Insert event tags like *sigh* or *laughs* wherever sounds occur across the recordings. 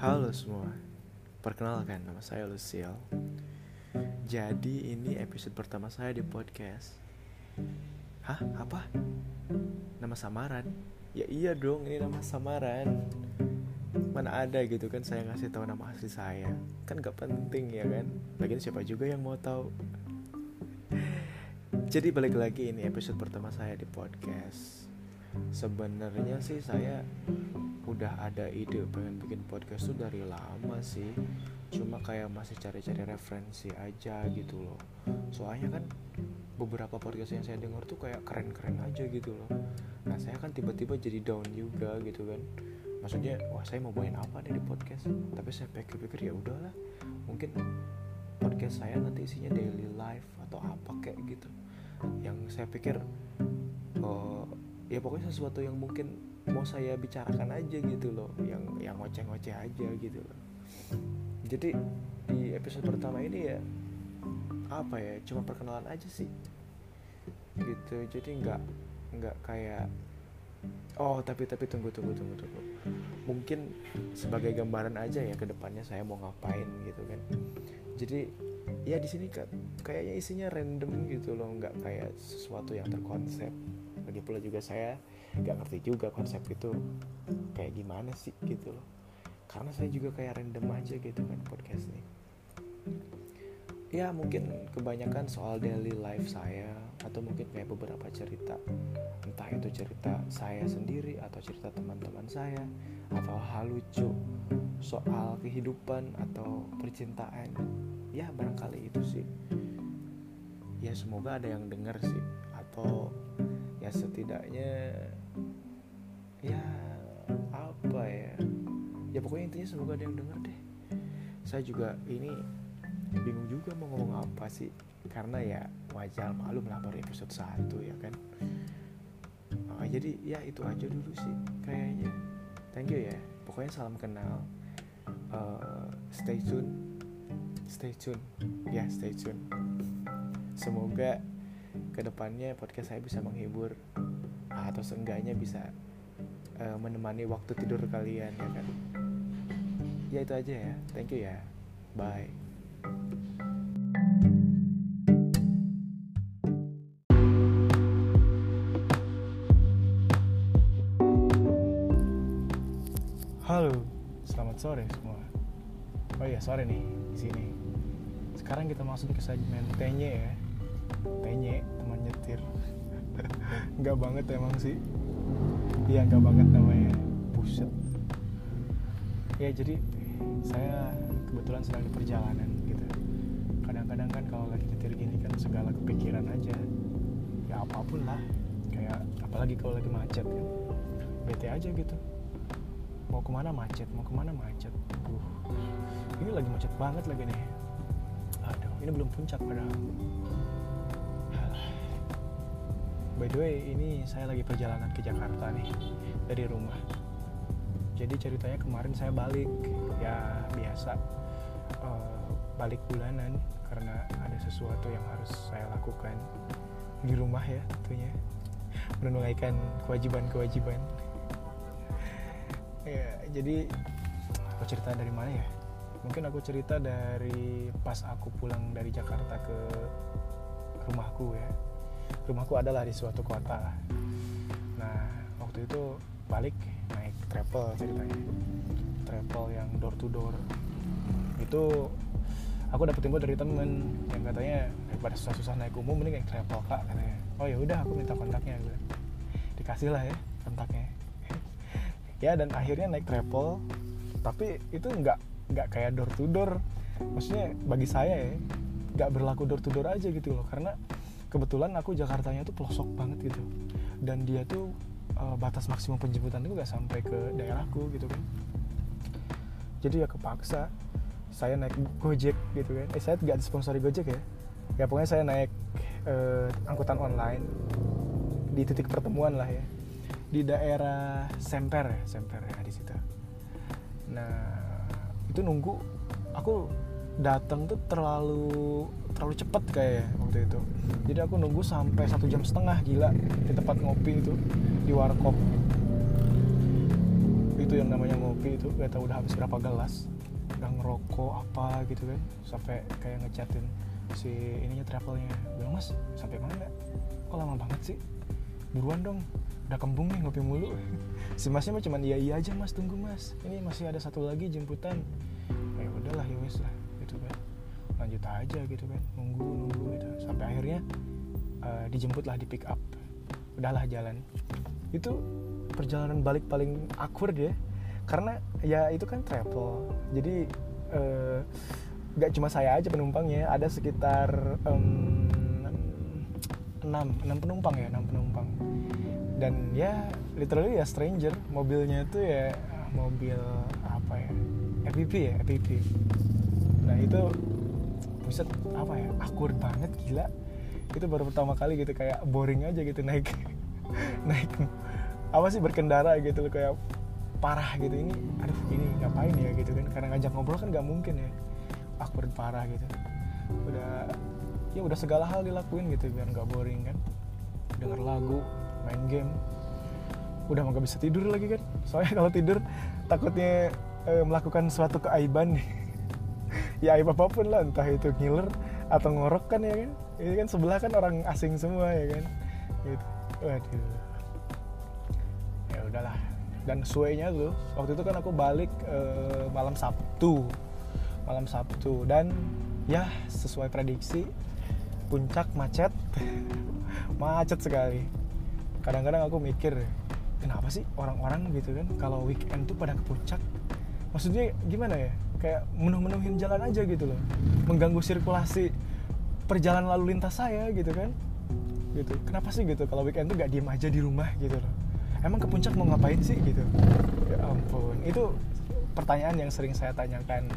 Halo semua, perkenalkan nama saya Luciel Jadi ini episode pertama saya di podcast. Hah? Apa? Nama samaran? Ya iya dong, ini nama samaran. Mana ada gitu kan saya ngasih tahu nama asli saya. Kan gak penting ya kan? Lagian siapa juga yang mau tahu? Jadi balik lagi ini episode pertama saya di podcast. Sebenarnya sih saya udah ada ide pengen bikin podcast tuh dari lama sih. Cuma kayak masih cari-cari referensi aja gitu loh. Soalnya kan beberapa podcast yang saya dengar tuh kayak keren-keren aja gitu loh. Nah saya kan tiba-tiba jadi down juga gitu kan. Maksudnya wah saya mau bawain apa nih di podcast? Tapi saya pikir-pikir ya udahlah mungkin podcast saya nanti isinya daily life atau apa kayak gitu. Yang saya pikir oh, ya pokoknya sesuatu yang mungkin mau saya bicarakan aja gitu loh yang yang ngoceh-ngoceh aja gitu loh. Jadi di episode pertama ini ya apa ya cuma perkenalan aja sih. Gitu jadi nggak nggak kayak oh tapi tapi tunggu tunggu tunggu tunggu. Mungkin sebagai gambaran aja ya ke depannya saya mau ngapain gitu kan. Jadi ya di sini kayaknya isinya random gitu loh nggak kayak sesuatu yang terkonsep lagi pula juga saya nggak ngerti juga konsep itu kayak gimana sih gitu loh. Karena saya juga kayak random aja gitu kan podcast nih ya mungkin kebanyakan soal daily life saya atau mungkin kayak beberapa cerita entah itu cerita saya sendiri atau cerita teman-teman saya atau hal lucu soal kehidupan atau percintaan. Ya barangkali itu sih. Ya semoga ada yang dengar sih atau ya setidaknya ya apa ya? Ya pokoknya intinya semoga ada yang denger deh. Saya juga ini bingung juga mau ngomong apa sih karena ya wajar malu baru episode 1 ya kan. Uh, jadi ya itu aja dulu sih kayaknya. Thank you ya. Pokoknya salam kenal. Uh, stay tune. Stay tune. Ya stay tune. Semoga ke depannya podcast saya bisa menghibur atau seenggaknya bisa uh, menemani waktu tidur kalian ya kan ya itu aja ya thank you ya bye Halo, selamat sore semua. Oh iya sore nih di sini. Sekarang kita masuk ke segmen tenye ya. Tenye teman nyetir. *laughs* Enggak banget emang sih. Iya nggak banget namanya. Buset. Ya jadi saya kebetulan sedang di perjalanan gitu. Kadang-kadang kan kalau lagi nyetir gini kan segala kepikiran aja. Ya apa pun lah. Kayak apalagi kalau lagi macet kan. Bete aja gitu. Mau ke mana macet mau ke mana macet. Uh ini lagi macet banget lagi nih. Aduh ini belum puncak padahal by the way ini saya lagi perjalanan ke Jakarta nih dari rumah. Jadi ceritanya kemarin saya balik. Ya biasa uh, balik bulanan karena ada sesuatu yang harus saya lakukan di rumah ya tentunya. Menunaikan kewajiban-kewajiban. Ya jadi aku cerita dari mana ya? Mungkin aku cerita dari pas aku pulang dari Jakarta ke rumahku ya rumahku adalah di suatu kota. Nah waktu itu balik naik travel ceritanya. Travel yang door to door. Itu aku dapet info dari temen yang katanya daripada susah-susah naik umum mending naik travel kak katanya. Oh ya udah aku minta kontaknya dikasih lah ya kontaknya. *laughs* Ya dan akhirnya naik travel. Tapi itu nggak nggak kayak door to door. Maksudnya bagi saya ya nggak berlaku door to door aja gitu loh. Karena kebetulan aku Jakartanya tuh pelosok banget gitu. Dan dia tuh uh, batas maksimum penjemputan itu gak sampai ke daerahku gitu kan. Jadi ya kepaksa saya naik Gojek gitu kan. Eh saya gak disponsori Gojek ya. Ya pokoknya saya naik uh, angkutan online di titik pertemuan lah ya. Di daerah Semper ya Semper ya di situ. Nah itu nunggu aku datang tuh terlalu terlalu cepet kayak waktu itu. Jadi aku nunggu sampai satu jam setengah gila di tempat ngopi itu di warkop. Itu yang namanya ngopi itu gak tau udah habis berapa gelas udah ngerokok apa gitu kan sampai kayak ngechatin si ininya travelnya. Bilang mas sampai mana? Kok lama banget sih? Buruan dong udah kembung nih ngopi mulu. *laughs* Si masnya mah cuman iya iya aja mas tunggu mas. Ini masih ada satu lagi jemputan. Ya udahlah ya wes lah lanjut aja gitu kan nunggu nunggu gitu. Sampai akhirnya uh, dijemput lah di pick up. Udahlah jalan. Itu perjalanan balik paling awkward ya. Karena ya itu kan travel. Jadi uh, gak cuma saya aja penumpangnya. Ada sekitar um, 6 6 penumpang ya 6 penumpang. Dan ya literally ya stranger. Mobilnya itu ya mobil apa ya? FPV ya FPV nah itu buset apa ya? Awkward banget gila. Itu baru pertama kali gitu kayak boring aja gitu naik. *laughs* Naik. Apa sih berkendara gitu loh kayak parah gitu. Ini aduh ini ngapain ya gitu kan? Karena ngajak ngobrol kan nggak mungkin ya. Awkward parah gitu. Udah ya udah segala hal dilakuin gitu biar nggak boring kan. Denger lagu main game. Udah mau gak bisa tidur lagi kan. Soalnya *laughs* kalau tidur takutnya e, melakukan suatu keaiban ya aib apa pun lah entah itu ngiler atau ngorok kan ya kan? Ini kan sebelah kan orang asing semua ya kan? Gitu. Waduh. Ya udahlah. Dan suenya tuh waktu itu kan aku balik e, malam Sabtu. Malam Sabtu. Dan ya sesuai prediksi puncak macet. *laughs* Macet sekali. Kadang-kadang aku mikir kenapa sih orang-orang gitu kan kalau weekend tuh pada ke puncak maksudnya gimana ya? Kayak menuh-menuhin jalan aja gitu loh. Mengganggu sirkulasi perjalanan lalu lintas saya gitu kan? Gitu. Kenapa sih gitu? Kalau weekend tuh gak diem aja di rumah gitu loh. Emang ke puncak mau ngapain sih gitu? Ya ampun. Itu pertanyaan yang sering saya tanyakan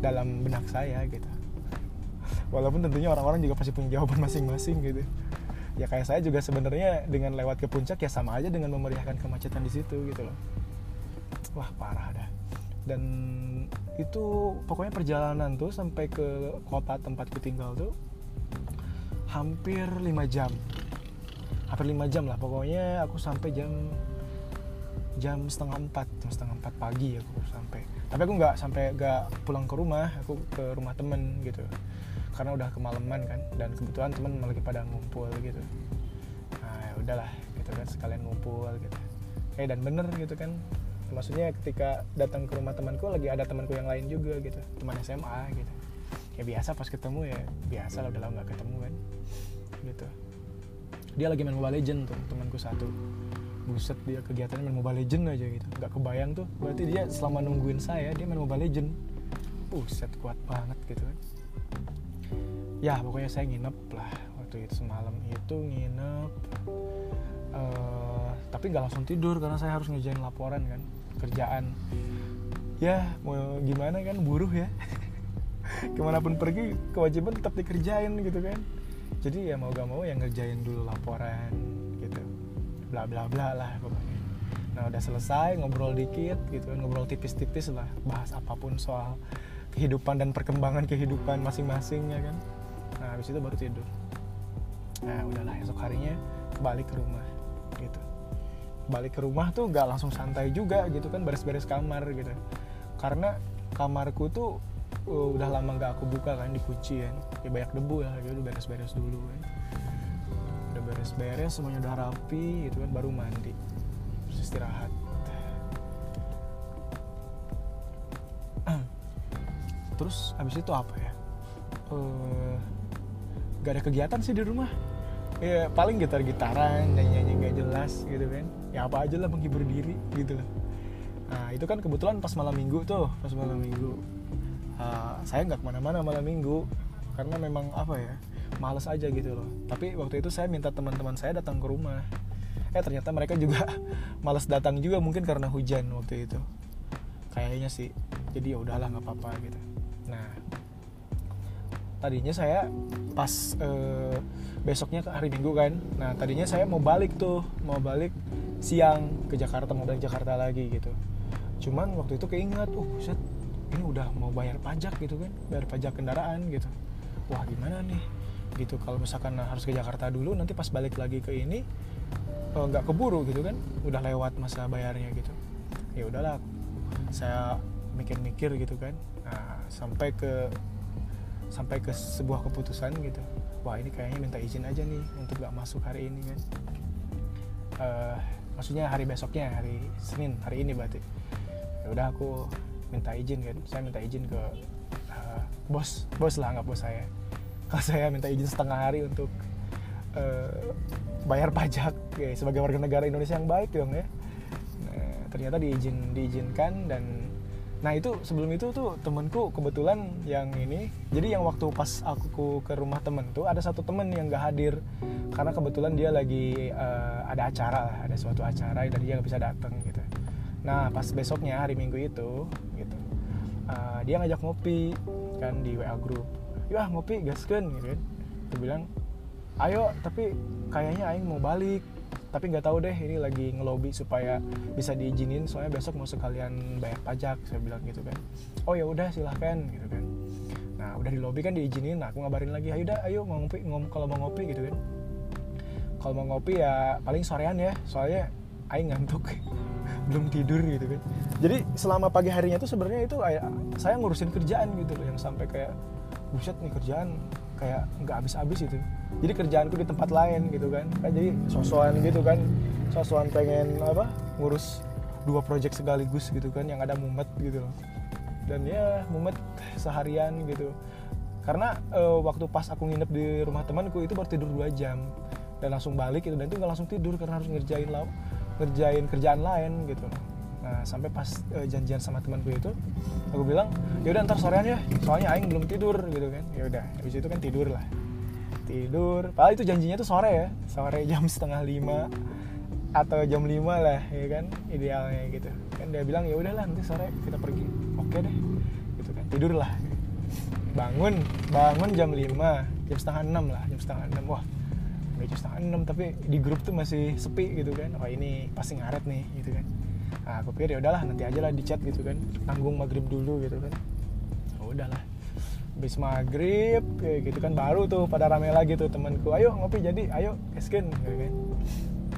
dalam benak saya gitu. Walaupun tentunya orang-orang juga pasti punya jawaban masing-masing gitu. Ya kayak saya juga sebenarnya dengan lewat ke puncak ya sama aja dengan memeriahkan kemacetan di situ gitu loh. Wah parah dah dan itu pokoknya perjalanan tuh sampai ke kota tempatku tinggal tuh hampir 5 jam. Hampir 5 jam lah pokoknya aku sampai jam jam setengah empat jam setengah empat pagi aku sampai. Tapi aku nggak sampai nggak pulang ke rumah aku ke rumah temen gitu. Karena udah kemalaman kan dan kebetulan temen lagi pada ngumpul gitu. Nah ya udahlah gitu kan sekalian ngumpul gitu. Eh dan bener gitu kan maksudnya ketika datang ke rumah temanku lagi ada temanku yang lain juga gitu. Teman SMA gitu. Ya biasa pas ketemu ya biasa lah udah lama nggak ketemu kan. Gitu. Dia lagi main Mobile Legend tuh temanku satu. Buset dia kegiatannya main Mobile Legend aja gitu. Nggak kebayang tuh. Berarti dia selama nungguin saya dia main Mobile Legend buset kuat banget gitu kan. Ya pokoknya saya nginep lah waktu itu semalam itu nginep uh, tapi nggak langsung tidur karena saya harus ngerjain laporan kan kerjaan. Ya mau gimana kan buruh ya. *laughs* Ke mana pun pergi kewajiban tetap dikerjain gitu kan. Jadi ya mau gak mau yang ngerjain dulu laporan gitu. Bla bla bla lah pokoknya. Nah udah selesai ngobrol dikit gitu kan ngobrol tipis-tipis lah. Bahas apa pun soal kehidupan dan perkembangan kehidupan masing-masing ya kan. Nah habis itu baru tidur. Nah udahlah esok harinya balik ke rumah balik ke rumah tuh gak langsung santai juga gitu kan beres-beres kamar gitu. Karena kamarku tuh uh, udah lama gak aku buka kan dikunci kan. Ya banyak debu ya jadi beres-beres dulu kan. Udah beres-beres semuanya udah rapi gitu kan baru mandi. Terus istirahat. *clears throat* Terus habis itu apa ya? Uh, gak ada kegiatan sih di rumah. Ya paling gitar-gitaran nyanyi-nyanyi gak jelas gitu kan ya apa aja lah menghibur diri gitu. Loh nah itu kan kebetulan pas malam minggu tuh. Pas malam minggu. Uh, saya nggak ke mana-mana malam minggu karena memang apa ya males aja gitu loh. Tapi waktu itu saya minta teman-teman saya datang ke rumah. Eh ternyata mereka juga *laughs* males datang juga mungkin karena hujan waktu itu. Kayaknya sih. Jadi ya udahlah nggak apa-apa gitu. Nah tadinya saya pas uh, besoknya hari minggu kan. Nah tadinya saya mau balik tuh mau balik siang ke Jakarta mau balik Jakarta lagi gitu. Cuman waktu itu keinget uh set ini udah mau bayar pajak gitu kan. Bayar pajak kendaraan gitu. Wah gimana nih? Gitu kalau misalkan harus ke Jakarta dulu nanti pas balik lagi ke ini eh, nggak keburu gitu kan. Udah lewat masa bayarnya gitu. Ya udahlah saya mikir-mikir gitu kan. Nah, sampai ke sampai ke sebuah keputusan gitu. Wah ini kayaknya minta izin aja nih untuk gak masuk hari ini kan. Uh, maksudnya hari besoknya hari Senin hari ini berarti. Ya udah aku minta izin kan. Saya minta izin ke uh, bos bos lah nggak bos saya. *laughs* Kalau saya minta izin setengah hari untuk uh, bayar pajak ya, sebagai warga negara Indonesia yang baik dong ya. Nah, ternyata diizin diizinkan dan nah itu sebelum itu tuh temenku kebetulan yang ini. Jadi yang waktu pas aku ke rumah temen tuh ada satu temen yang gak hadir. Karena kebetulan dia lagi uh, ada acara lah ada suatu acara dan dia nggak bisa datang gitu. Nah pas besoknya hari minggu itu gitu uh, dia ngajak ngopi kan di wa group. Ya ngopi gasken gitu kan. Bilang ayo tapi kayaknya aing mau balik tapi nggak tahu deh ini lagi ngelobi supaya bisa diizinin soalnya besok mau sekalian bayar pajak saya bilang gitu kan. Oh ya udah silahkan gitu kan. Nah udah di lobby kan diizinin nah aku ngabarin lagi ayo dah ayo ngopi ngom kalau mau ngopi gitu kan. Kalau mau ngopi ya paling sorean ya soalnya aing ngantuk *laughs* belum tidur gitu kan. Jadi selama pagi harinya tuh sebenarnya itu saya ngurusin kerjaan gitu loh yang sampai kayak buset nih kerjaan kayak nggak habis-habis itu jadi kerjaanku di tempat lain gitu kan. Kan jadi sosokan gitu kan. Sosokan pengen apa ngurus dua project sekaligus gitu kan yang ada mumet gitu loh. Dan ya mumet seharian gitu. Karena uh, waktu pas aku nginep di rumah temanku itu baru tidur dua jam. Dan langsung balik gitu. Dan itu nggak langsung tidur karena harus ngerjain lau ngerjain kerjaan lain gitu. Nah sampai pas uh, janjian sama temanku itu aku bilang ya udah ntar sorean ya. Soalnya aing belum tidur gitu kan. Ya udah habis itu kan tidur lah tidur. Padahal itu janjinya tuh sore ya. Sore jam setengah lima atau jam lima lah ya kan? Idealnya gitu. Kan dia bilang ya udahlah nanti sore kita pergi. Oke deh gitu kan. Tidur lah. Bangun bangun jam lima jam setengah enam lah jam setengah enam. Wah udah jam setengah enam tapi di grup tuh masih sepi gitu kan. Wah ini pasti ngaret nih gitu kan. Nah aku pikir ya udahlah nanti aja lah di chat gitu kan. Tanggung maghrib dulu gitu kan. Oh, udahlah habis maghrib kayak gitu kan baru tuh pada rame lagi tuh temanku ayo ngopi jadi ayo eskin gitu kan.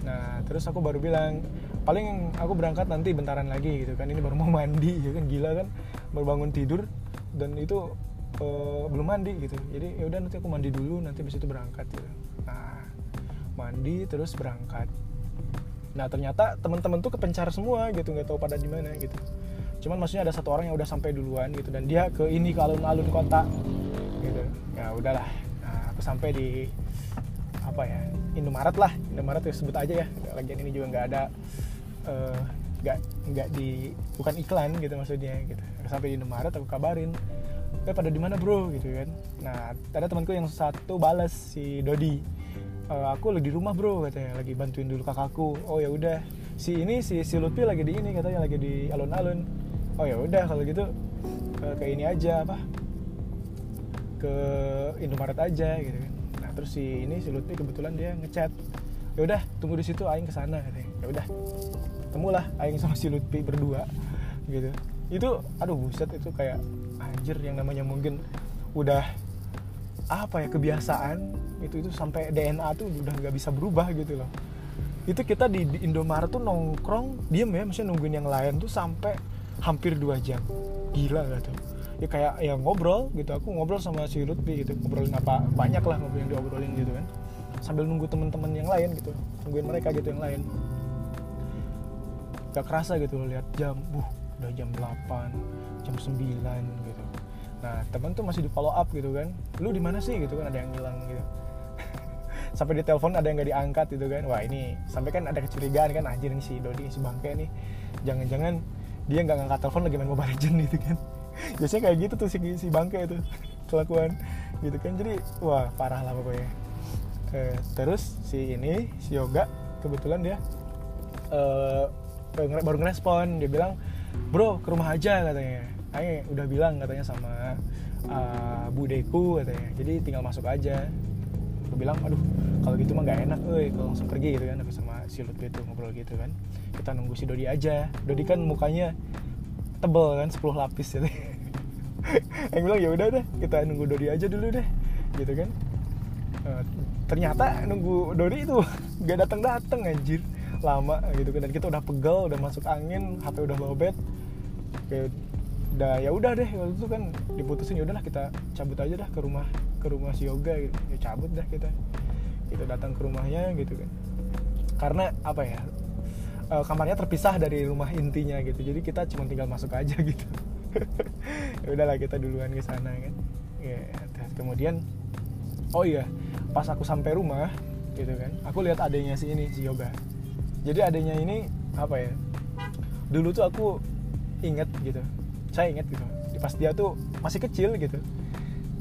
Nah terus aku baru bilang paling aku berangkat nanti bentaran lagi gitu kan ini baru mau mandi ya kan gila kan baru bangun tidur dan itu uh, belum mandi gitu. Jadi ya udah nanti aku mandi dulu nanti habis itu berangkat gitu. Nah mandi terus berangkat. Nah ternyata teman-teman tuh kepencar semua gitu nggak tahu pada di mana gitu cuman maksudnya ada satu orang yang udah sampai duluan gitu dan dia ke ini ke alun-alun kota. Gitu. Ya udahlah. Nah, aku sampai di apa ya Indomaret lah. Indomaret ya sebut aja ya. Lagian ini juga nggak ada eh, nggak uh, nggak di bukan iklan gitu maksudnya gitu. Sampai di Indomaret aku kabarin eh pada di mana bro? Gitu kan. Nah ada temanku yang satu balas si Dodi. E, aku lagi di rumah bro katanya. Lagi bantuin dulu kakakku. Oh ya udah. Si ini si si Lutfi lagi di ini katanya lagi di alun-alun oh ya udah kalau gitu ke, ke ini aja apa ke Indomaret aja gitu kan. Nah terus si ini si Lutfi kebetulan dia ngechat ya udah tunggu di situ aing ke sana katanya. Ya udah temulah aing sama si Lutfi berdua gitu. Itu aduh buset itu kayak anjir yang namanya mungkin udah apa ya kebiasaan itu itu sampai DNA tuh udah nggak bisa berubah gitu loh. Itu kita di, di Indomaret tuh nongkrong diem ya maksudnya nungguin yang lain tuh sampai hampir dua jam. Gila gak tuh ya kayak ya ngobrol gitu. Aku ngobrol sama si Lutfi gitu. Ngobrolin apa banyak lah ngobrol yang diobrolin gitu kan. Sambil nunggu teman-teman yang lain gitu. Nungguin mereka gitu yang lain. Gak kerasa gitu loh lihat jam. Buh udah jam 8 jam 9 gitu. Nah teman tuh masih di follow up gitu kan. Lu di mana sih? gitu kan ada yang hilang gitu. *laughs* Sampai di telepon ada yang nggak diangkat gitu kan. Wah ini sampai kan ada kecurigaan kan. Anjir nih si Dodi si bangke nih. Jangan-jangan dia nggak ngangkat telepon lagi main mobile legend gitu kan. *laughs* Biasanya kayak gitu tuh si si bangke itu *laughs* kelakuan gitu kan. Jadi wah parah lah pokoknya. Eh, terus si ini si yoga kebetulan dia eh, baru ngerespon. Dia bilang bro ke rumah aja katanya. Ayo udah bilang katanya sama uh, budeku katanya. Jadi tinggal masuk aja aku bilang aduh kalau gitu mah gak enak eh kalau langsung pergi gitu kan aku sama si Lutfi itu ngobrol gitu kan. Kita nunggu si Dodi aja. Dodi kan mukanya tebel kan 10 lapis gitu. *laughs* Yang bilang ya udah deh kita nunggu Dodi aja dulu deh gitu kan. Uh, ternyata nunggu Dodi itu *laughs* gak datang datang anjir. Lama gitu kan dan kita udah pegel udah masuk angin HP udah lowbat kayak udah ya udah deh waktu itu kan diputusin ya udahlah kita cabut aja dah ke rumah ke rumah si yoga gitu. Ya cabut dah kita. Kita datang ke rumahnya gitu kan. Karena apa ya eh, kamarnya terpisah dari rumah intinya gitu. Jadi kita cuma tinggal masuk aja *laughs* gitu. Ya udahlah kita duluan ke sana kan. Ya kemudian oh iya pas aku sampai rumah gitu kan aku lihat adanya si ini si yoga. Jadi adanya ini apa ya dulu tuh aku inget gitu saya inget gitu. Pas dia tuh masih kecil gitu.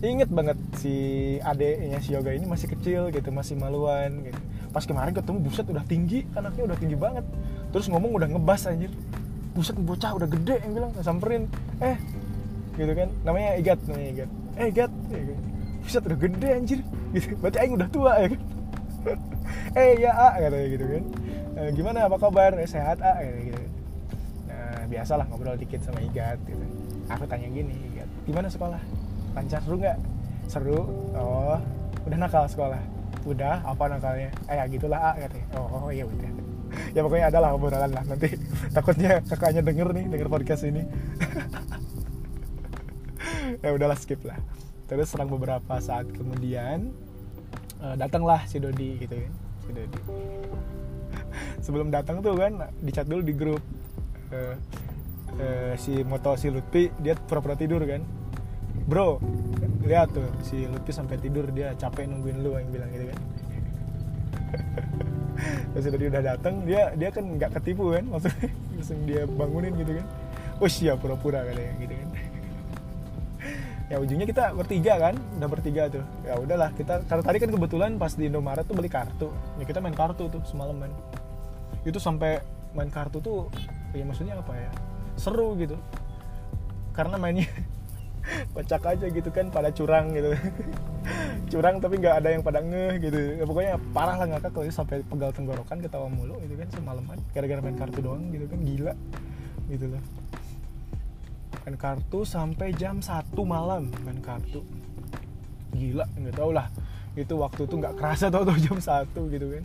Inget banget si adeknya si yoga ini masih kecil gitu masih maluan gitu. Pas kemarin ketemu buset udah tinggi anaknya udah tinggi banget. Terus ngomong udah ngebas anjir. Buset bocah udah gede yang bilang samperin. Eh gitu kan. Namanya Igat namanya Igat. Eh Igat gitu. buset udah gede anjir. Gitu. Berarti Aing udah tua ya kan. *laughs* Eh ya A katanya gitu kan. "Eh, gimana apa kabar? "Eh, sehat A gitu, biasalah ngobrol dikit sama Igat gitu. Aku tanya gini Igat gimana sekolah? Lancar seru nggak? Seru. Oh udah nakal sekolah. Udah apa nakalnya? Eh ya gitulah A katanya oh iya udah. *laughs* Ya pokoknya ada lah obrolan lah nanti *laughs* takutnya kakaknya denger nih denger podcast ini. *laughs* Ya udahlah skip lah. Terus serang beberapa saat kemudian eh, datanglah si Dodi gitu kan si Dodi. Sebelum datang tuh kan dicat dulu di grup Eh, eh, si moto si Lutfi dia pura-pura tidur kan. Bro lihat tuh si Lutfi sampai tidur dia capek nungguin lu yang bilang gitu kan. *laughs* Terus Dodi udah datang dia dia kan nggak ketipu kan maksudnya. *laughs* Langsung dia bangunin gitu kan. Oh siap pura-pura katanya gitu kan. *laughs* Ya ujungnya kita bertiga kan udah bertiga tuh. Ya udahlah kita karena tadi kan kebetulan pas di Indomaret tuh beli kartu. Ya kita main kartu tuh semalaman itu sampai main kartu tuh ya maksudnya apa ya? Seru gitu. Karena mainnya *laughs* kocak aja gitu kan pada curang gitu. *laughs* Curang tapi nggak ada yang pada ngeh gitu. Ya, pokoknya parah lah ngakak kalau sampai pegal tenggorokan ketawa mulu gitu kan semalaman. Gara-gara main kartu doang gitu kan gila gitu loh main kartu sampai jam 1 malam main kartu. Gila nggak tau lah. Itu waktu tuh nggak kerasa tau tuh jam 1 gitu kan.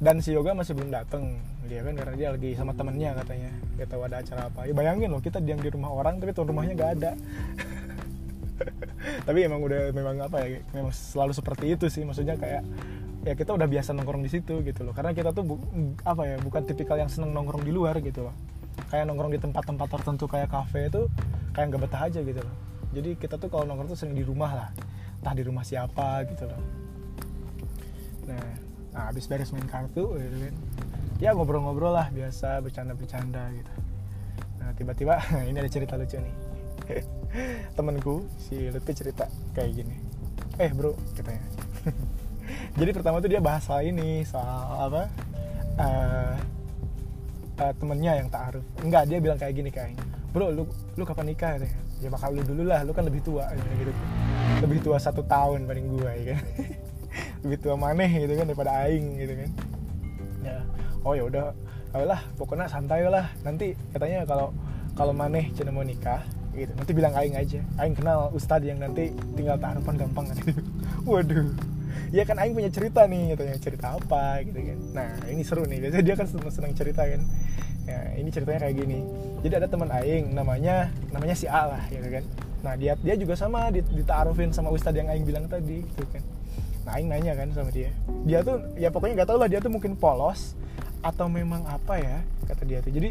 Dan si Yoga masih belum datang dia kan karena dia lagi sama temennya katanya. Gak tahu ada acara apa. Ya bayangin loh kita diam di rumah orang tapi tuan rumahnya nggak ada. *laughs* Tapi emang udah memang apa ya memang selalu seperti itu sih. Maksudnya kayak ya kita udah biasa nongkrong di situ gitu loh. Karena kita tuh bu- apa ya bukan tipikal yang seneng nongkrong di luar gitu loh. Kayak nongkrong di tempat-tempat tertentu kayak kafe itu kayak nggak betah aja gitu loh. Jadi kita tuh kalau nongkrong tuh sering di rumah lah. Entah di rumah siapa gitu loh. Nah, nah habis beres main kartu gitu kan ya ngobrol-ngobrol lah biasa bercanda-bercanda gitu. Nah tiba-tiba *laughs* ini ada cerita lucu nih. *laughs* Temenku si Lutfi cerita kayak gini. Eh bro katanya. *laughs* Jadi pertama tuh dia bahas soal ini soal apa eh eh, temennya yang ta'aruf enggak dia bilang kayak gini kayak bro lu lu kapan nikah? katanya. Ya bakal lu dulu lah lu kan lebih tua gitu, gitu. lebih tua satu tahun paling gua ya kan lebih tua maneh gitu kan daripada aing gitu kan. Ya oh ya udah lah pokoknya santai lah. Nanti katanya kalau kalau maneh cina mau nikah gitu nanti bilang aing aja. Aing kenal ustadz yang nanti tinggal taruhan gampang. Katanya *laughs* waduh. Ya kan aing punya cerita nih katanya cerita apa gitu kan. Nah ini seru nih biasanya dia kan seneng, seneng cerita kan. Ya ini ceritanya kayak gini. Jadi ada teman aing namanya namanya si A lah gitu kan. Nah dia dia juga sama dit- ditaarufin sama ustadz yang aing bilang tadi gitu kan. Nah aing nanya kan sama dia. Dia tuh ya pokoknya nggak tahu lah dia tuh mungkin polos atau memang apa ya kata dia tuh. Jadi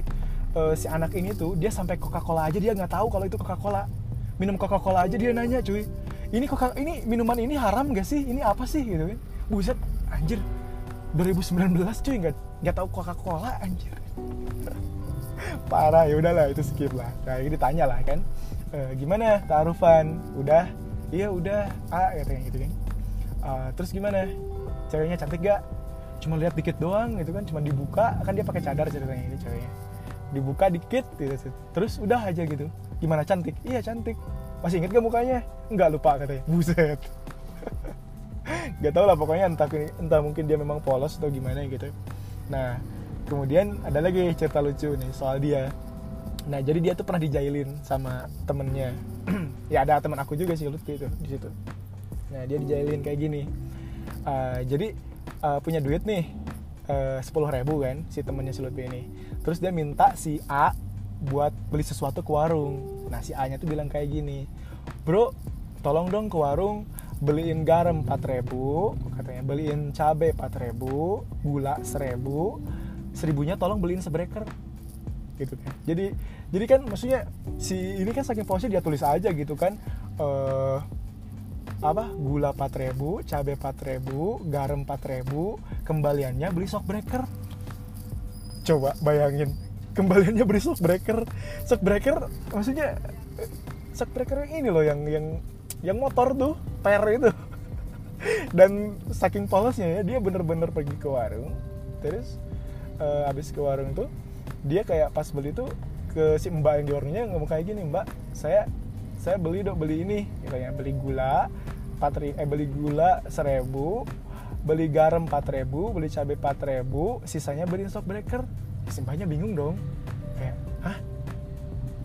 eh, si anak ini tuh dia sampai Coca Cola aja dia nggak tahu kalau itu Coca Cola minum Coca Cola aja dia nanya cuy ini Coca ini minuman ini haram gak sih? Ini apa sih? Gitu kan. Buset anjir. 2019 cuy nggak nggak tahu Coca Cola anjir. *laughs* Parah ya udahlah itu skip lah. Kayak gitu tanya lah kan. "Eh, gimana taarufan udah? Iya udah. Ah katanya gitu kan. "Ah, terus gimana? Ceweknya cantik gak cuma lihat dikit doang gitu kan cuma dibuka kan dia pakai cadar ceritanya itu ceweknya. Dibuka dikit gitu terus udah aja gitu. Gimana cantik? Iya cantik. Masih inget gak mukanya? Nggak lupa katanya. Buset. *laughs* Nggak tahu lah pokoknya entah entah mungkin dia memang polos atau gimana gitu. Nah kemudian ada lagi cerita lucu nih soal dia. Nah jadi dia tuh pernah dijailin sama temennya. *clears throat* Ya ada teman aku juga sih Lutfi itu di situ. Nah dia dijailin kayak gini. Uh, jadi uh, punya duit nih sepuluh ribu kan si temennya si Lutfi ini. Terus dia minta si A buat beli sesuatu ke warung. Nah si A nya tuh bilang kayak gini bro tolong dong ke warung beliin garam 4000 katanya. Beliin cabai 4000 gula 1000 seribunya tolong beliin sebreker. Gitu kan. Jadi jadi kan maksudnya si ini kan saking posnya dia tulis aja gitu kan eh apa? Gula 4000 cabai 4000 garam 4000 kembaliannya beli shock breaker. Coba bayangin kembaliannya beli shock breaker. Shock breaker maksudnya shock breaker yang ini loh yang yang yang motor tuh per itu. *laughs* Dan saking polosnya ya dia bener-bener pergi ke warung. Terus eh, abis ke warung tuh dia kayak pas beli tuh ke si mbak yang di warungnya ngomong kayak gini mbak saya saya beli dong beli ini. Katanya beli gula 4 eh beli gula 1000 beli garam 4000 beli cabai 4000 sisanya beli shock breaker. Mbaknya bingung dong. Kayak hah?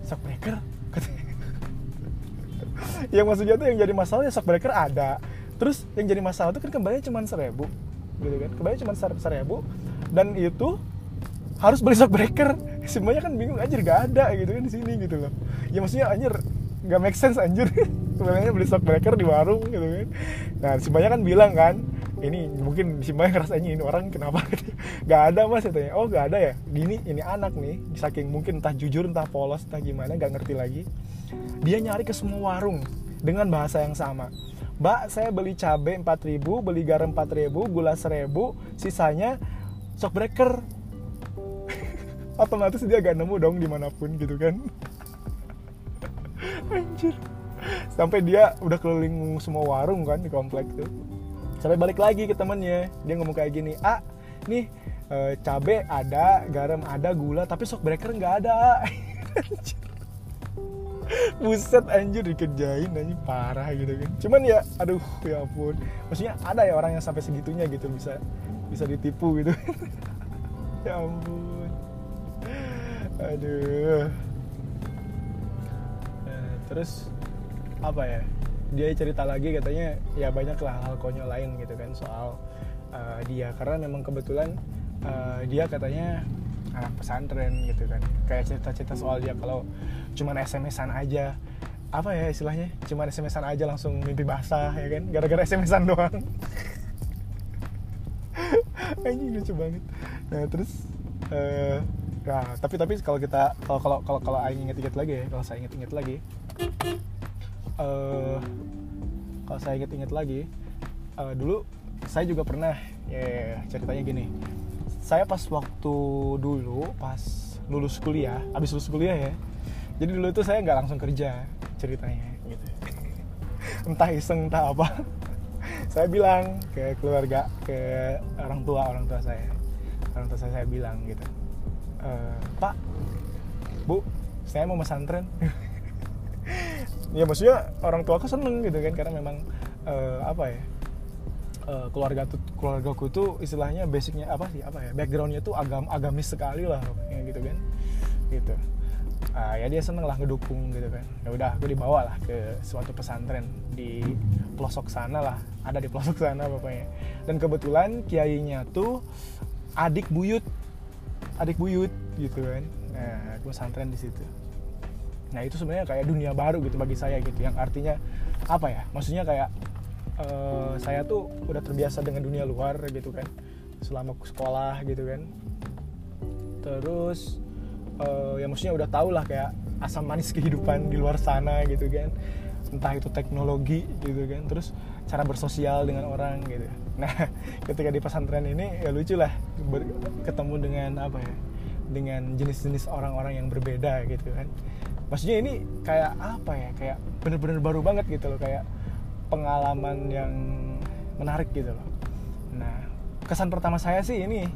Shock breaker? *laughs* Yang maksudnya tuh yang jadi masalah ya breaker ada. Terus yang jadi masalah tuh kan kembalinya cuma seribu gitu kan? Kembali cuma seribu. Dan itu harus beli shock breaker. *laughs* Semuanya kan bingung anjir gak ada gitu kan di sini gitu loh. Ya maksudnya anjir gak make sense anjir. *laughs* Kembalinya beli shock breaker di warung gitu kan. Nah si banyak kan bilang kan ini mungkin si banyak ngerasanya ini orang kenapa? *laughs* Gak ada mas katanya. Oh gak ada ya? Gini ini anak nih saking mungkin entah jujur entah polos entah gimana gak ngerti lagi. Dia nyari ke semua warung dengan bahasa yang sama. Mbak, saya beli cabai 4000, beli garam 4000, gula 1000, sisanya shock breaker. *laughs* Otomatis dia gak nemu dong di mana pun gitu kan. Anjir. Sampai dia udah keliling semua warung kan di komplek tuh. Sampai balik lagi ke temennya. Dia ngomong kayak gini, ah nih eh, cabai ada, garam ada, gula, tapi shock breaker nggak ada. Anjir. *laughs* Buset anjir dikerjain anjir parah gitu kan. Cuman ya aduh ya ampun. Maksudnya ada ya orang yang sampai segitunya gitu bisa bisa ditipu gitu. *laughs* ya ampun. Aduh. Terus apa ya? Dia cerita lagi katanya ya banyak lah hal konyol lain gitu kan soal uh, dia. Karena memang kebetulan uh, dia katanya anak pesantren gitu kan. Kayak cerita-cerita soal dia kalau cuman SMS-an aja. Apa ya istilahnya? Cuman SMS-an aja langsung mimpi basah ya kan? Gara-gara SMS-an doang. *laughs* Anjing lucu banget. Nah terus eh nah tapi tapi kalau kita kalau kalau kalau kalau aing inget-inget lagi ya kalau saya inget-inget lagi eh kalau saya inget-inget lagi eh, dulu saya juga pernah ya ceritanya gini. Saya pas waktu dulu pas lulus kuliah abis lulus kuliah ya jadi dulu itu saya nggak langsung kerja ceritanya gitu. Entah iseng entah apa. *laughs* Saya bilang ke keluarga ke orang tua orang tua saya. Orang tua saya saya bilang gitu "E, pak bu saya mau pesantren. *laughs* Ya maksudnya orang tua aku seneng gitu kan karena memang eh, apa ya eh, keluarga tuh keluargaku tuh istilahnya basicnya apa sih apa ya backgroundnya tuh agam agamis sekali lah kayak gitu kan gitu. Ah, ya dia seneng lah ngedukung gitu kan. Ya udah aku dibawa lah ke suatu pesantren di pelosok sana lah ada di pelosok sana pokoknya. Dan kebetulan kiainya tuh adik buyut adik buyut gitu kan. Nah aku pesantren di situ. Nah itu sebenarnya kayak dunia baru gitu bagi saya gitu yang artinya apa ya? Maksudnya kayak eh, saya tuh udah terbiasa dengan dunia luar gitu kan selama sekolah gitu kan. Terus eh, ya maksudnya udah tau lah kayak asam manis kehidupan di luar sana gitu kan entah itu teknologi gitu kan terus cara bersosial dengan orang gitu. Nah *laughs* ketika di pesantren ini ya lucu lah ber- ketemu dengan apa ya dengan jenis-jenis orang-orang yang berbeda gitu kan. Maksudnya ini kayak apa ya kayak bener-bener baru banget gitu loh kayak pengalaman yang menarik gitu loh. Nah kesan pertama saya sih ini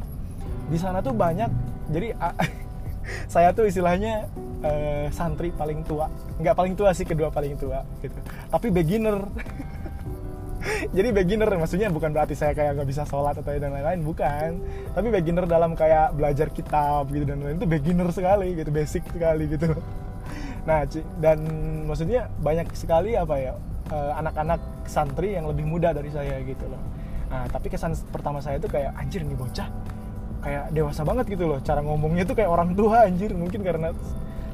di sana tuh banyak jadi *laughs* *laughs* saya tuh istilahnya eh, santri paling tua. Nggak paling tua sih kedua paling tua gitu. Tapi beginner. *laughs* Jadi beginner maksudnya bukan berarti saya kayak nggak bisa sholat atau dan lain-lain bukan. Tapi beginner dalam kayak belajar kitab gitu dan lain itu beginner sekali gitu basic sekali gitu. Nah dan maksudnya banyak sekali apa ya eh, anak-anak santri yang lebih muda dari saya gitu loh. Nah tapi kesan pertama saya tuh kayak anjir nih bocah kayak dewasa banget gitu loh. Cara ngomongnya tuh kayak orang tua anjir. Mungkin karena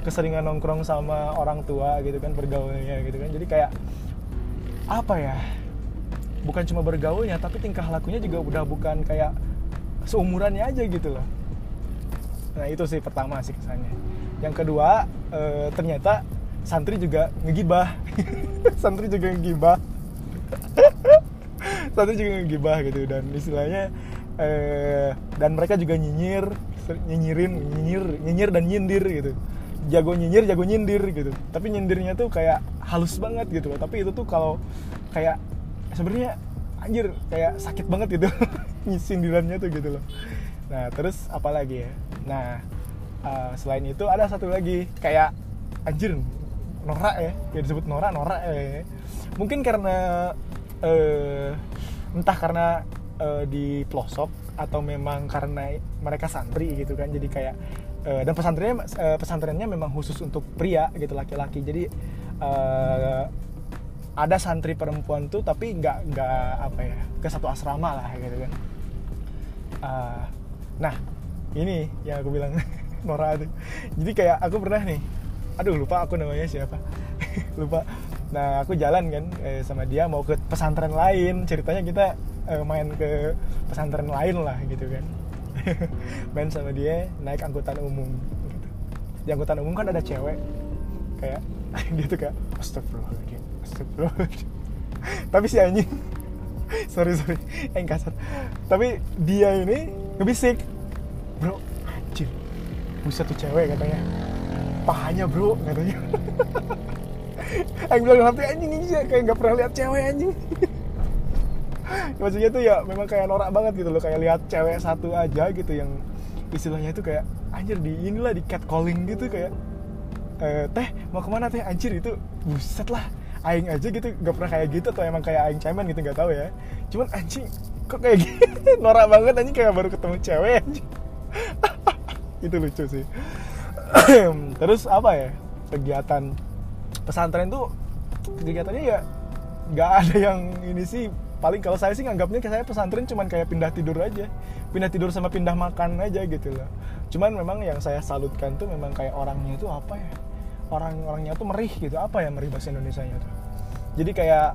keseringan nongkrong sama orang tua gitu kan bergaulnya gitu kan. Jadi kayak apa ya bukan cuma bergaulnya tapi tingkah lakunya juga udah bukan kayak seumurannya aja gitu loh. Nah itu sih pertama sih kesannya. Yang kedua e, ternyata santri juga ngegibah. *laughs* Santri juga ngegibah. *laughs* Santri juga ngegibah gitu. Dan istilahnya e, dan mereka juga nyinyir nyinyirin nyinyir nyinyir dan nyindir gitu. Jago nyinyir jago nyindir gitu. Tapi nyindirnya tuh kayak halus banget gitu loh. Tapi itu tuh kalau kayak sebenarnya anjir kayak sakit banget gitu. *laughs* Sindirannya tuh gitu loh. Nah terus apa lagi ya? Nah uh, selain itu ada satu lagi kayak anjir norak ya. Yang disebut norak norak ya. Mungkin karena uh, entah karena uh, di pelosok atau memang karena mereka santri gitu kan. Jadi kayak uh, dan pesantrennya uh, pesantrennya memang khusus untuk pria gitu laki-laki. Jadi uh, ada santri perempuan tuh tapi nggak nggak apa ya ke satu asrama lah gitu kan. Uh, nah ini yang aku bilang *laughs* Nora tuh. Jadi kayak aku pernah nih aduh lupa aku namanya siapa. *laughs* Lupa. Nah aku jalan kan eh, sama dia mau ke pesantren lain. Ceritanya kita eh, main ke pesantren lain lah gitu kan. *laughs* Main sama dia naik angkutan umum gitu. di angkutan umum kan ada cewek kayak *laughs* dia tuh kayak astagfirullahaladzim astagfirullahaladzim. *laughs* Tapi si anjing sorry sorry yang kasar. Tapi dia ini ngebisik bro anjir buset tuh cewek katanya. Pahanya bro katanya. Aing bilang hati anjing ini kayak nggak pernah lihat cewek anjing *laughs* maksudnya tuh ya memang kayak norak banget gitu loh kayak lihat cewek satu aja gitu yang istilahnya itu kayak anjir di inilah di catcalling gitu kayak e, teh mau ke mana teh? Anjir itu buset lah aing aja gitu gak pernah kayak gitu atau emang kayak aing cemen gitu nggak tahu ya. Cuman anjing kok kayak gitu *laughs* norak banget anjing kayak baru ketemu cewek anjing. *laughs* Itu lucu sih. *clears throat* Terus apa ya kegiatan? Pesantren tuh kegiatannya ya nggak ada yang ini sih paling kalau saya sih nganggapnya saya pesantren cuman kayak pindah tidur aja. Pindah tidur sama pindah makan aja gitu loh. Cuman memang yang saya salutkan tuh memang kayak orangnya itu apa ya? Orang-orangnya tuh merih gitu. Apa ya merih bahasa Indonesia nya tuh? Jadi kayak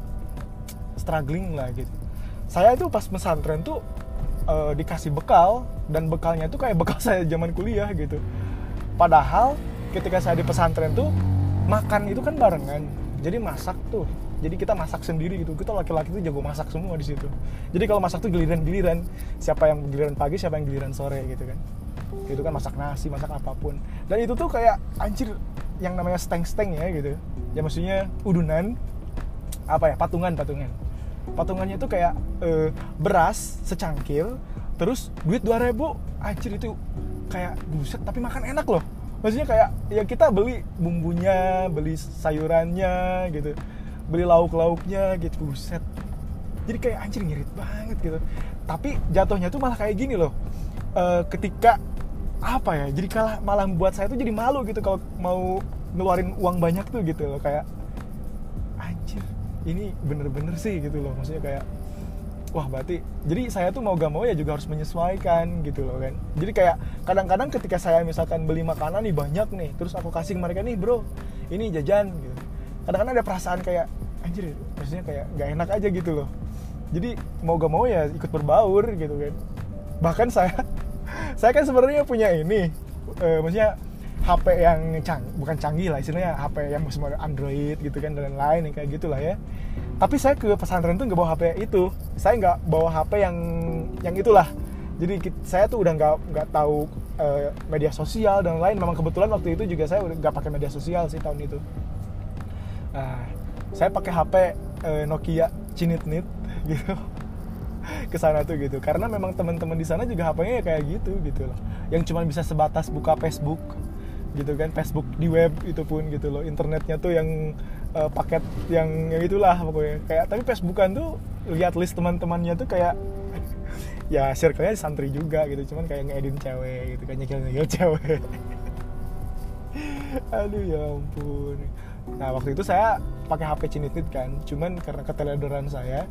struggling lah gitu. Saya itu pas pesantren tuh uh, dikasih bekal dan bekalnya tuh kayak bekal *laughs* saya zaman kuliah gitu. Padahal ketika saya di pesantren tuh makan itu kan barengan. Jadi masak tuh jadi kita masak sendiri gitu. Kita laki-laki tuh jago masak semua di situ. Jadi kalau masak tuh giliran-giliran. Siapa yang giliran pagi siapa yang giliran sore gitu kan. Itu kan masak nasi masak apa pun. Dan itu tuh kayak anjir yang namanya steng-steng ya gitu. Ya maksudnya udunan apa ya patungan patungan. Patungannya tuh kayak e, beras secangkir terus duit 2000 anjir itu kayak buset tapi makan enak loh. Maksudnya kayak ya kita beli bumbunya beli sayurannya gitu beli lauk-lauknya gitu buset. Jadi kayak anjir ngirit banget gitu. Tapi jatuhnya tuh malah kayak gini loh. E, ketika apa ya jadi kalah malah buat saya tuh jadi malu gitu kalau mau ngeluarin uang banyak tuh gitu loh. Kayak anjir ini bener-bener sih gitu loh. Maksudnya kayak wah berarti jadi saya tuh mau gak mau ya juga harus menyesuaikan gitu loh kan. Jadi kayak kadang-kadang ketika saya misalkan beli makanan nih banyak nih terus aku kasih ke mereka nih bro ini jajan kadang-kadang ada perasaan kayak anjir maksudnya kayak nggak enak aja gitu loh. Jadi mau gak mau ya ikut berbaur gitu kan. Bahkan saya *laughs* saya kan sebenarnya punya ini uh, maksudnya HP yang cang bukan canggih lah istilahnya HP yang semua Android gitu kan dan lain-lain kayak gitulah ya. Tapi saya ke pesantren tuh nggak bawa HP itu. Saya nggak bawa HP yang yang itulah. Jadi saya tuh udah nggak nggak tahu uh, media sosial dan lain. Memang kebetulan waktu itu juga saya udah nggak pakai media sosial sih tahun itu Nah, saya pakai HP eh, Nokia Cinit-nit *laughs* gitu. Ke sana tuh gitu. Karena memang teman-teman di sana juga HP-nya ya kayak gitu gitu loh. Yang cuma bisa sebatas buka Facebook gitu kan. Facebook di web itu pun gitu loh. Internetnya tuh yang uh, paket yang ya itulah pokoknya. Kayak tapi Facebookan tuh lihat list teman-temannya tuh kayak *laughs* ya circle-nya santri juga gitu. Cuman kayak ngedin cewek gitu kan. Nyekil nyekil *laughs* cewek. Aduh ya ampun Nah waktu itu saya pakai HP Cinitit kan, cuman karena keteledoran saya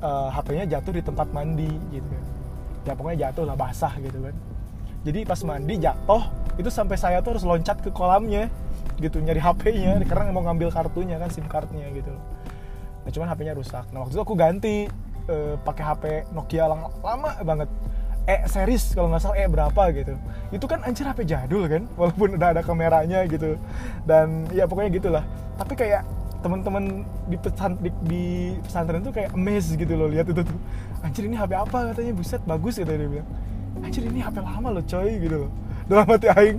uh, eh, HP-nya jatuh di tempat mandi gitu kan. Ya pokoknya jatuh lah basah gitu kan. jadi pas mandi jatuh itu sampai saya tuh harus loncat ke kolamnya gitu nyari HP-nya karena mau ngambil kartunya kan SIM cardnya gitu nah cuman HP-nya rusak nah waktu itu aku ganti eh, pakai HP Nokia lang- lama banget E series kalau nggak salah E berapa gitu. Itu kan anjir HP jadul kan *laughs* walaupun udah ada kameranya gitu. Dan ya pokoknya gitulah. Tapi kayak teman-teman di, pesan, di, pesantren tuh kayak amazed gitu loh lihat itu tuh. Anjir ini HP apa katanya? Buset bagus gitu dia bilang. Anjir ini HP lama loh coy gitu loh. *laughs* Dalam hati aing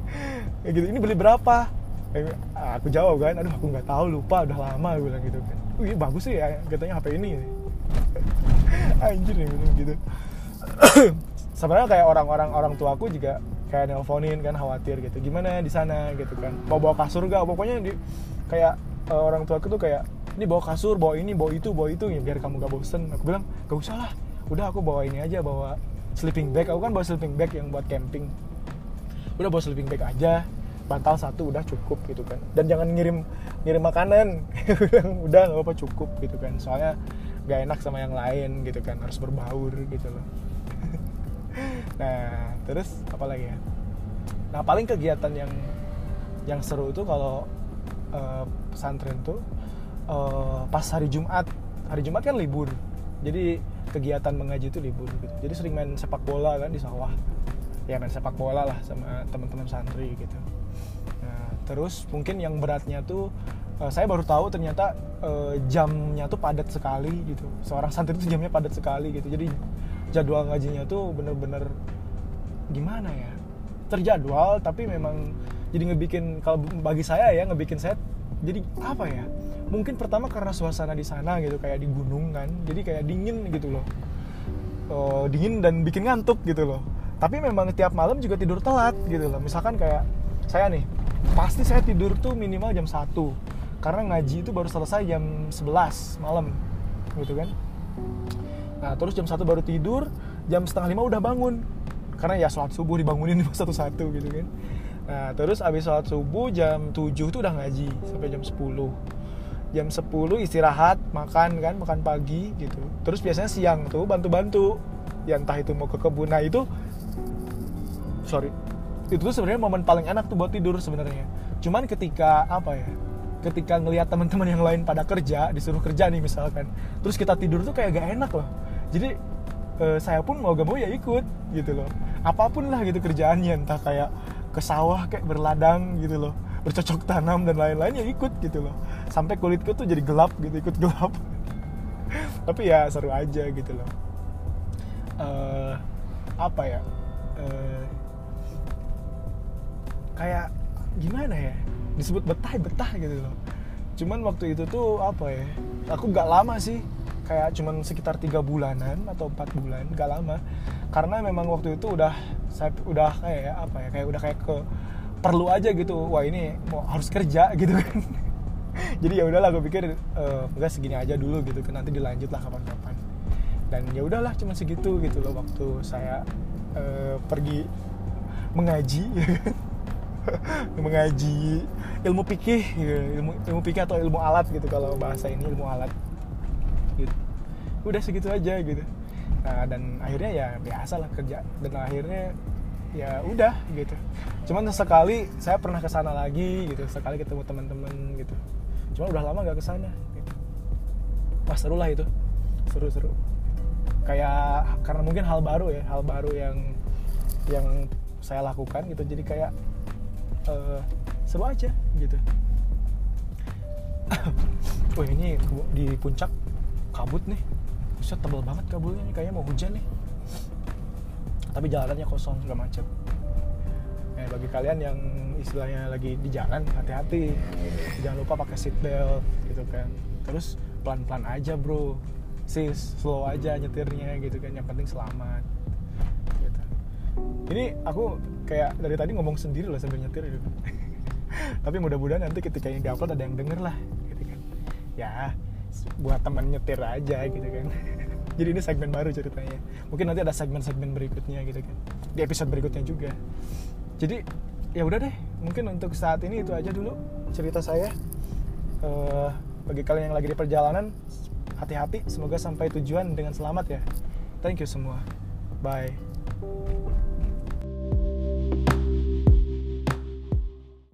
kayak gitu ini beli berapa? Eh, aku jawab kan aduh aku nggak tahu lupa udah lama gue bilang gitu kan. Wih bagus sih ya katanya HP ini. *laughs* Anjir ya gitu *clears throat* sebenarnya kayak orang-orang orang tuaku juga kayak nelponin kan khawatir gitu. Gimana di sana gitu kan? Mau bawa kasur gak pokoknya di kayak eh, orang tuaku tuh kayak ini bawa kasur bawa ini bawa itu bawa itu ya biar kamu gak bosen. Aku bilang gak usah lah. Udah aku bawa ini aja bawa sleeping bag. Aku kan bawa sleeping bag yang buat camping. Udah bawa sleeping bag aja. Bantal satu udah cukup gitu kan. Dan jangan ngirim ngirim makanan. *laughs* Udah nggak apa-apa cukup gitu kan. Soalnya gak enak sama yang lain gitu kan. Harus berbaur gitu loh nah terus apa lagi ya? Nah paling kegiatan yang yang seru itu kalau eh, pesantren tuh eh, pas hari Jumat. Hari Jumat kan libur. Jadi kegiatan mengaji itu libur gitu. Jadi sering main sepak bola kan di sawah. Ya main sepak bola lah sama teman-teman santri gitu. Nah terus mungkin yang beratnya tuh eh, saya baru tahu ternyata eh, jamnya tuh padat sekali gitu. Seorang santri itu jamnya padat sekali gitu. Jadi jadwal ngajinya tuh bener-bener gimana ya? Terjadwal tapi memang jadi ngebikin kalau bagi saya ya ngebikin saya jadi apa ya? Mungkin pertama karena suasana di sana gitu kayak di gunung kan jadi kayak dingin gitu loh. Eh, dingin dan bikin ngantuk gitu loh. Tapi memang tiap malam juga tidur telat gitu loh. Misalkan kayak saya nih pasti saya tidur tuh minimal jam 1 karena ngaji itu baru selesai jam 11 malam gitu kan Nah terus jam satu baru tidur, jam setengah lima udah bangun. Karena ya sholat subuh dibangunin *laughs* satu-satu gitu kan. Nah terus abis sholat subuh jam 7 tuh udah ngaji sampai jam 10 Jam 10 istirahat, makan kan, makan pagi gitu. Terus biasanya siang tuh bantu-bantu. Ya entah itu mau ke kebun, nah itu Sorry. Itu tuh sebenarnya momen paling enak tuh buat tidur sebenarnya. Cuman ketika apa ya ketika ngelihat teman-teman yang lain pada kerja disuruh kerja nih misalkan. Terus kita tidur tuh kayak gak enak loh jadi eh, saya pun mau gak mau ya ikut gitu loh. Apa pun lah gitu kerjaannya entah kayak ke sawah kayak berladang gitu loh. Bercocok tanam dan lain-lain ya ikut gitu loh. Sampai kulitku tuh jadi gelap gitu ikut gelap. *laughs* Tapi ya seru aja gitu loh. Eh, apa ya? Eh, kayak gimana ya? Disebut betah betah gitu loh. Cuman waktu itu tuh apa ya? Aku gak lama sih kayak cuman sekitar tiga bulanan atau empat bulan gak lama. Karena memang waktu itu udah saya udah kayak apa ya kayak udah kayak ke perlu aja gitu. Wah ini mau harus kerja *laughs* gitu kan. Jadi ya udahlah gue pikir eh, enggak segini aja dulu gitu kan. Nanti dilanjut lah kapan-kapan. Dan ya udahlah cuma segitu gitu loh waktu saya eh, pergi mengaji. *laughs* Mengaji ilmu pikih ilmu ilmu pikih atau ilmu alat gitu kalau bahasa ini ilmu alat udah segitu aja gitu. Nah dan akhirnya ya biasa lah kerja. Dan akhirnya ya udah gitu. Cuman sekali saya pernah ke sana lagi gitu sekali ketemu teman-teman gitu. Cuma udah lama gak ke sana gitu. wah seru lah itu. Seru seru kayak karena mungkin hal baru ya hal baru yang yang saya lakukan gitu. Jadi kayak eh, seru aja gitu. *coughs* Wah ini di puncak kabut nih Buset tebel banget kabutnya nih kayaknya mau hujan nih. Tapi jalannya kosong gak macet. Eh, bagi kalian yang istilahnya lagi di jalan hati-hati. Jangan lupa pakai seat belt gitu kan. Terus pelan-pelan aja bro. Sis slow aja nyetirnya gitu kan. Yang penting selamat. Gitu. ini aku kayak dari tadi ngomong sendiri loh sambil nyetir gitu. *laughs* Tapi mudah-mudahan nanti ketika ini diupload ada yang denger lah gitu kan. Ya buat teman nyetir aja gitu kan. *laughs* Jadi ini segmen baru ceritanya. Mungkin nanti ada segmen-segmen berikutnya gitu kan. Di episode berikutnya juga. Jadi ya udah deh. Mungkin untuk saat ini itu aja dulu cerita saya. Eh, bagi kalian yang lagi di perjalanan hati-hati. Semoga sampai tujuan dengan selamat ya. Thank you semua. Bye